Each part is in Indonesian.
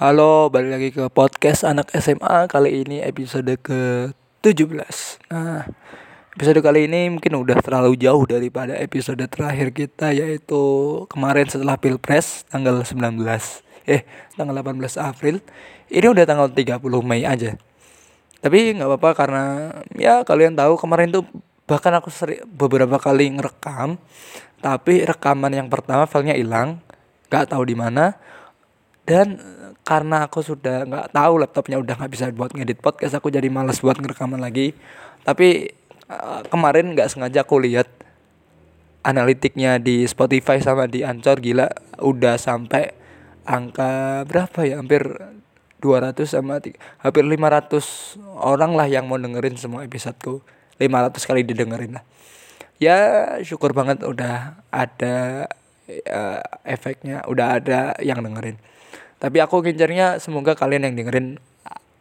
Halo, balik lagi ke podcast anak SMA Kali ini episode ke-17 Nah, episode kali ini mungkin udah terlalu jauh daripada episode terakhir kita Yaitu kemarin setelah Pilpres tanggal 19 Eh, tanggal 18 April. Ini udah tanggal 30 Mei aja. Tapi nggak apa-apa karena ya kalian tahu kemarin tuh bahkan aku seri, beberapa kali ngerekam Tapi rekaman yang pertama filenya hilang. Gak tahu di mana dan karena aku sudah nggak tahu laptopnya udah nggak bisa buat ngedit podcast aku jadi males buat ngerekaman lagi. Tapi uh, kemarin nggak sengaja aku lihat analitiknya di Spotify sama di Anchor gila udah sampai angka berapa ya? Hampir 200 sama hampir 500 orang lah yang mau dengerin semua episodeku. 500 kali didengerin lah. Ya syukur banget udah ada uh, efeknya udah ada yang dengerin tapi aku ngincernya semoga kalian yang dengerin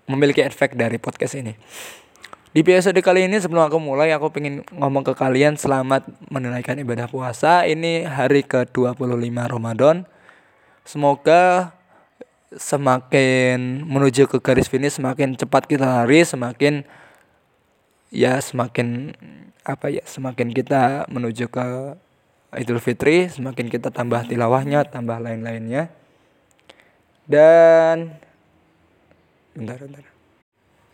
memiliki efek dari podcast ini. Di episode kali ini sebelum aku mulai aku pengen ngomong ke kalian selamat menunaikan ibadah puasa. Ini hari ke-25 Ramadan. Semoga semakin menuju ke garis finish semakin cepat kita lari, semakin ya semakin apa ya, semakin kita menuju ke Idul Fitri, semakin kita tambah tilawahnya, tambah lain-lainnya. Dan bentar bentar.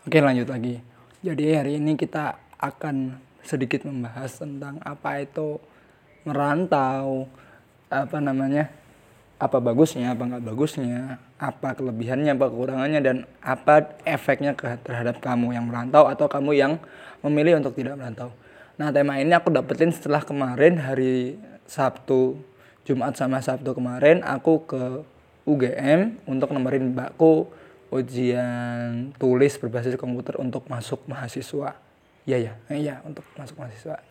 Oke, lanjut lagi. Jadi hari ini kita akan sedikit membahas tentang apa itu merantau, apa namanya? apa bagusnya, apa nggak bagusnya, apa kelebihannya, apa kekurangannya, dan apa efeknya ke, terhadap kamu yang merantau atau kamu yang memilih untuk tidak merantau. Nah tema ini aku dapetin setelah kemarin hari Sabtu, Jumat sama Sabtu kemarin aku ke UGM untuk nemerin mbakku ujian tulis berbasis komputer untuk masuk mahasiswa. Iya ya, iya untuk masuk mahasiswa.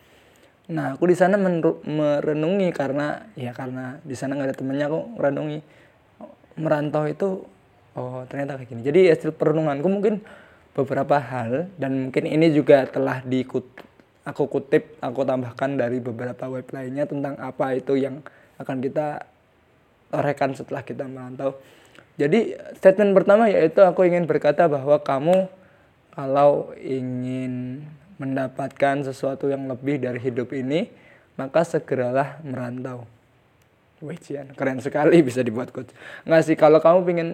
Nah, aku di sana merenungi karena ya karena di sana nggak ada temennya aku merenungi merantau itu oh ternyata kayak gini. Jadi hasil perenunganku mungkin beberapa hal dan mungkin ini juga telah diikut aku kutip, aku tambahkan dari beberapa web lainnya tentang apa itu yang akan kita rekan setelah kita merantau. Jadi statement pertama yaitu aku ingin berkata bahwa kamu kalau ingin mendapatkan sesuatu yang lebih dari hidup ini, maka segeralah merantau. Wih, keren sekali bisa dibuat quotes. Nggak sih, kalau kamu ingin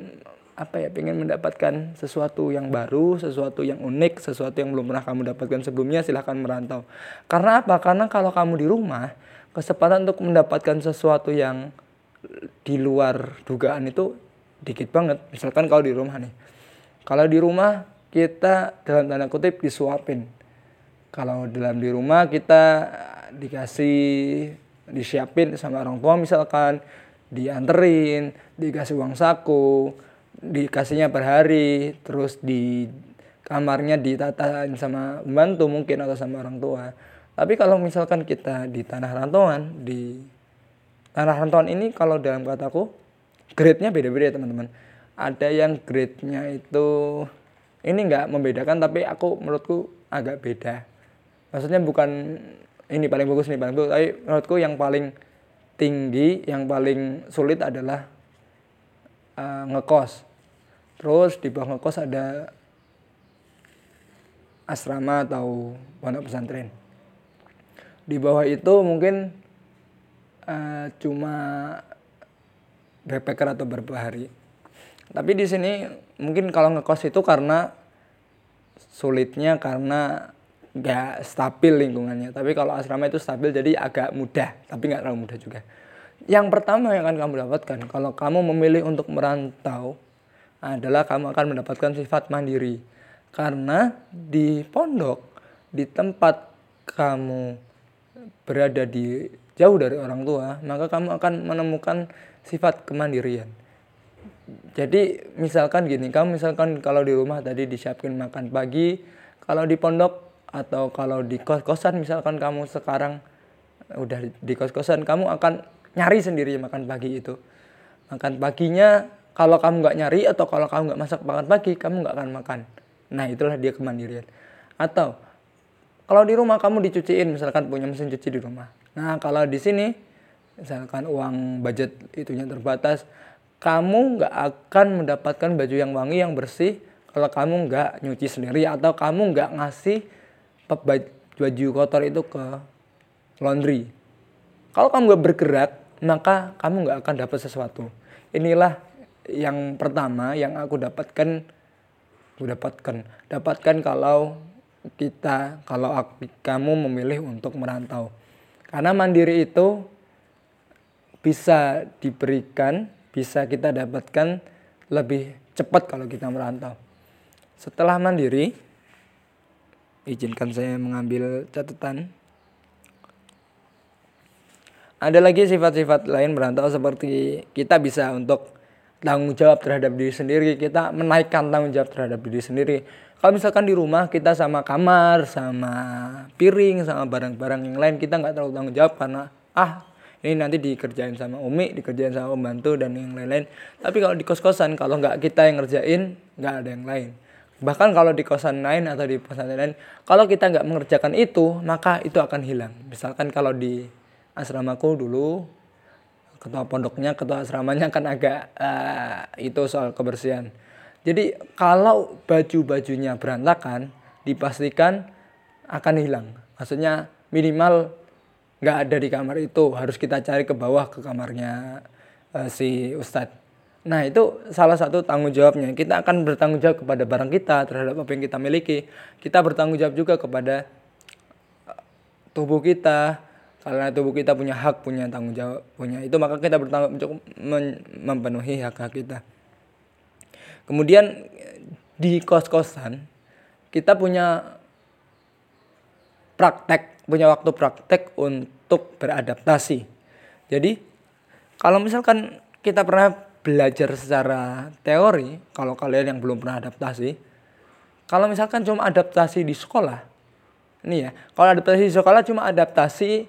apa ya, ingin mendapatkan sesuatu yang baru, sesuatu yang unik, sesuatu yang belum pernah kamu dapatkan sebelumnya, silahkan merantau. Karena apa? Karena kalau kamu di rumah, kesempatan untuk mendapatkan sesuatu yang di luar dugaan itu dikit banget. Misalkan kalau di rumah nih. Kalau di rumah kita dalam tanda kutip disuapin. Kalau dalam di rumah kita dikasih disiapin sama orang tua misalkan dianterin, dikasih uang saku, dikasihnya per hari, terus di kamarnya ditatain sama pembantu mungkin atau sama orang tua. Tapi kalau misalkan kita di tanah rantauan, di Tanah rantauan ini kalau dalam kataku grade-nya beda-beda teman-teman. Ada yang grade-nya itu ini nggak membedakan tapi aku menurutku agak beda. Maksudnya bukan ini paling bagus nih paling bagus, tapi menurutku yang paling tinggi, yang paling sulit adalah uh, ngekos. Terus di bawah ngekos ada asrama atau pondok pesantren. Di bawah itu mungkin uh, cuma backpacker atau beberapa hari. Tapi di sini mungkin kalau ngekos itu karena sulitnya karena nggak stabil lingkungannya. Tapi kalau asrama itu stabil jadi agak mudah, tapi nggak terlalu mudah juga. Yang pertama yang akan kamu dapatkan kalau kamu memilih untuk merantau adalah kamu akan mendapatkan sifat mandiri. Karena di pondok, di tempat kamu berada di jauh dari orang tua, maka kamu akan menemukan sifat kemandirian. Jadi misalkan gini, kamu misalkan kalau di rumah tadi disiapin makan pagi, kalau di pondok atau kalau di kos-kosan misalkan kamu sekarang udah di kos-kosan, kamu akan nyari sendiri makan pagi itu. Makan paginya kalau kamu nggak nyari atau kalau kamu nggak masak makan pagi, kamu nggak akan makan. Nah itulah dia kemandirian. Atau kalau di rumah kamu dicuciin, misalkan punya mesin cuci di rumah, Nah, kalau di sini misalkan uang budget itunya terbatas, kamu nggak akan mendapatkan baju yang wangi yang bersih kalau kamu nggak nyuci sendiri atau kamu nggak ngasih baju kotor itu ke laundry. Kalau kamu nggak bergerak, maka kamu nggak akan dapat sesuatu. Inilah yang pertama yang aku dapatkan, aku dapatkan, dapatkan kalau kita, kalau aku, kamu memilih untuk merantau. Karena mandiri itu bisa diberikan bisa kita dapatkan lebih cepat kalau kita merantau. Setelah mandiri, izinkan saya mengambil catatan. Ada lagi sifat-sifat lain merantau seperti kita bisa untuk tanggung jawab terhadap diri sendiri, kita menaikkan tanggung jawab terhadap diri sendiri. Kalau misalkan di rumah kita sama kamar, sama piring, sama barang-barang yang lain, kita nggak terlalu tanggung jawab karena ah ini nanti dikerjain sama Umi dikerjain sama pembantu dan yang lain-lain. Tapi kalau di kos-kosan kalau nggak kita yang ngerjain nggak ada yang lain. Bahkan kalau di kosan lain atau di pesantren lain kalau kita nggak mengerjakan itu maka itu akan hilang. Misalkan kalau di asramaku dulu ketua pondoknya ketua asramanya kan agak uh, itu soal kebersihan jadi kalau baju-bajunya berantakan dipastikan akan hilang. Maksudnya minimal nggak ada di kamar itu harus kita cari ke bawah ke kamarnya uh, si ustadz. Nah itu salah satu tanggung jawabnya. Kita akan bertanggung jawab kepada barang kita terhadap apa yang kita miliki. Kita bertanggung jawab juga kepada eh, tubuh kita. Karena tubuh kita punya hak punya tanggung jawab punya itu maka kita bertanggung jawab men memenuhi hak hak kita kemudian di kos kosan kita punya praktek punya waktu praktek untuk beradaptasi. Jadi kalau misalkan kita pernah belajar secara teori, kalau kalian yang belum pernah adaptasi, kalau misalkan cuma adaptasi di sekolah, ini ya, kalau adaptasi di sekolah cuma adaptasi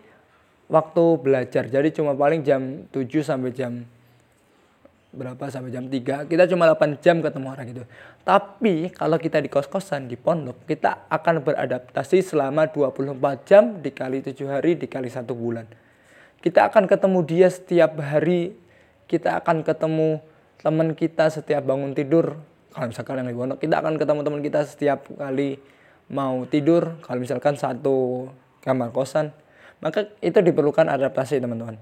waktu belajar, jadi cuma paling jam 7 sampai jam berapa sampai jam 3 kita cuma 8 jam ketemu orang itu tapi kalau kita di kos-kosan di pondok kita akan beradaptasi selama 24 jam dikali 7 hari dikali satu bulan. Kita akan ketemu dia setiap hari. Kita akan ketemu teman kita setiap bangun tidur. Kalau misalkan yang di pondok kita akan ketemu teman kita setiap kali mau tidur. Kalau misalkan satu kamar kosan. Maka itu diperlukan adaptasi teman-teman.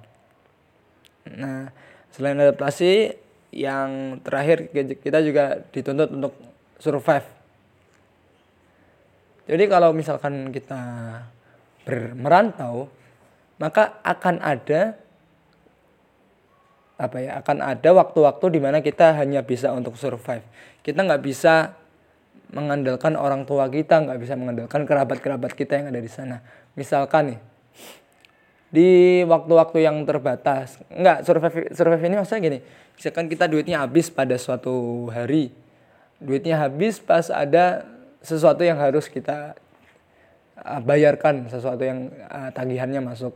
Nah Selain adaptasi, yang terakhir kita juga dituntut untuk survive. Jadi kalau misalkan kita bermerantau, maka akan ada apa ya? Akan ada waktu-waktu di mana kita hanya bisa untuk survive. Kita nggak bisa mengandalkan orang tua kita, nggak bisa mengandalkan kerabat-kerabat kita yang ada di sana. Misalkan nih, di waktu-waktu yang terbatas. Enggak, survive survive ini maksudnya gini. Misalkan kita duitnya habis pada suatu hari. Duitnya habis pas ada sesuatu yang harus kita uh, bayarkan, sesuatu yang uh, tagihannya masuk.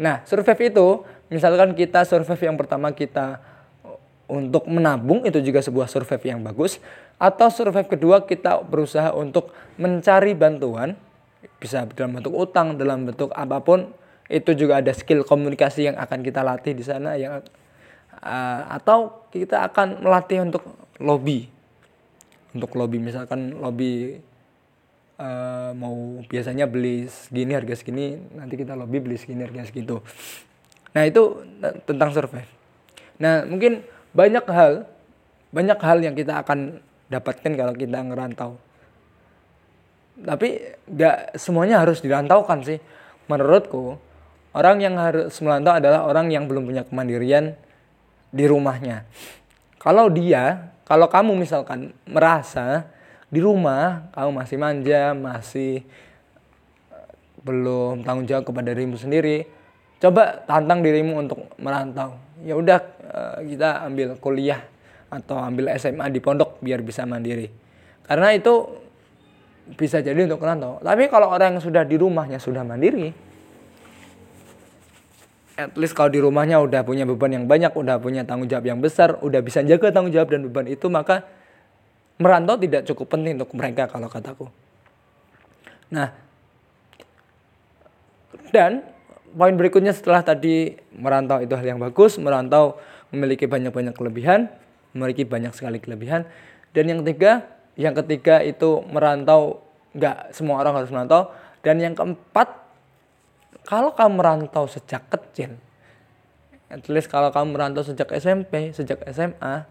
Nah, survive itu misalkan kita survive yang pertama kita untuk menabung itu juga sebuah survive yang bagus atau survive kedua kita berusaha untuk mencari bantuan bisa dalam bentuk utang dalam bentuk apa pun itu juga ada skill komunikasi yang akan kita latih di sana yang uh, atau kita akan melatih untuk lobby. Untuk lobby misalkan lobby uh, mau biasanya beli segini harga segini nanti kita lobby beli segini harga segitu. Nah itu tentang survei. Nah mungkin banyak hal banyak hal yang kita akan dapatkan kalau kita ngerantau. Tapi nggak semuanya harus dirantaukan sih menurutku Orang yang harus melantau adalah orang yang belum punya kemandirian di rumahnya. Kalau dia, kalau kamu misalkan merasa di rumah kamu masih manja, masih eh, belum tanggung jawab kepada dirimu sendiri, coba tantang dirimu untuk merantau. Ya udah eh, kita ambil kuliah atau ambil SMA di pondok biar bisa mandiri. Karena itu bisa jadi untuk merantau. Tapi kalau orang yang sudah di rumahnya sudah mandiri, at least kalau di rumahnya udah punya beban yang banyak, udah punya tanggung jawab yang besar, udah bisa jaga tanggung jawab dan beban itu, maka merantau tidak cukup penting untuk mereka kalau kataku. Nah, dan poin berikutnya setelah tadi merantau itu hal yang bagus, merantau memiliki banyak-banyak kelebihan, memiliki banyak sekali kelebihan. Dan yang ketiga, yang ketiga itu merantau, nggak semua orang harus merantau. Dan yang keempat, kalau kamu merantau sejak kecil, at least kalau kamu merantau sejak SMP, sejak SMA,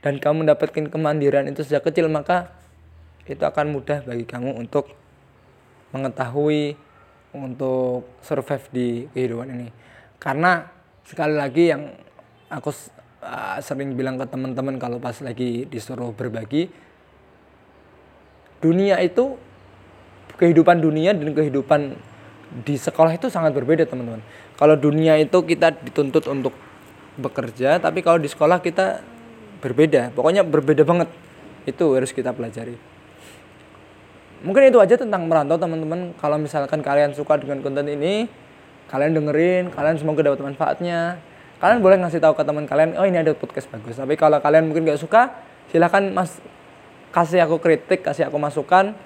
dan kamu mendapatkan kemandirian itu sejak kecil, maka itu akan mudah bagi kamu untuk mengetahui untuk survive di kehidupan ini. Karena sekali lagi yang aku sering bilang ke teman-teman kalau pas lagi disuruh berbagi, dunia itu kehidupan dunia dan kehidupan di sekolah itu sangat berbeda teman-teman. Kalau dunia itu kita dituntut untuk bekerja, tapi kalau di sekolah kita berbeda. Pokoknya berbeda banget. Itu harus kita pelajari mungkin itu aja tentang merantau teman-teman kalau misalkan kalian suka dengan konten ini kalian dengerin kalian semoga dapat manfaatnya kalian boleh ngasih tahu ke teman kalian oh ini ada podcast bagus tapi kalau kalian mungkin gak suka silahkan mas kasih aku kritik kasih aku masukan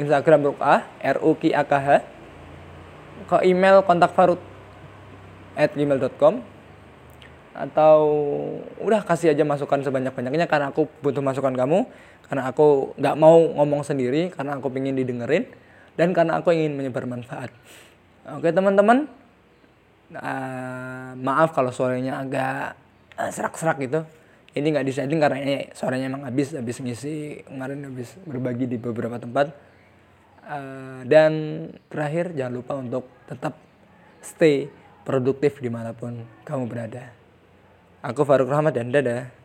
Instagram Rukah R U K A K H. Ke email kontak farut at gmail.com atau udah kasih aja masukan sebanyak-banyaknya karena aku butuh masukan kamu. Karena aku nggak mau ngomong sendiri karena aku ingin didengerin dan karena aku ingin menyebar manfaat. Oke teman-teman. Uh, maaf kalau suaranya agak uh, serak-serak gitu. Ini nggak disetting karena ini suaranya emang habis habis ngisi kemarin habis berbagi di beberapa tempat uh, dan terakhir jangan lupa untuk tetap stay produktif di mana pun kamu berada Aku Faruk Rahmat dan dadah.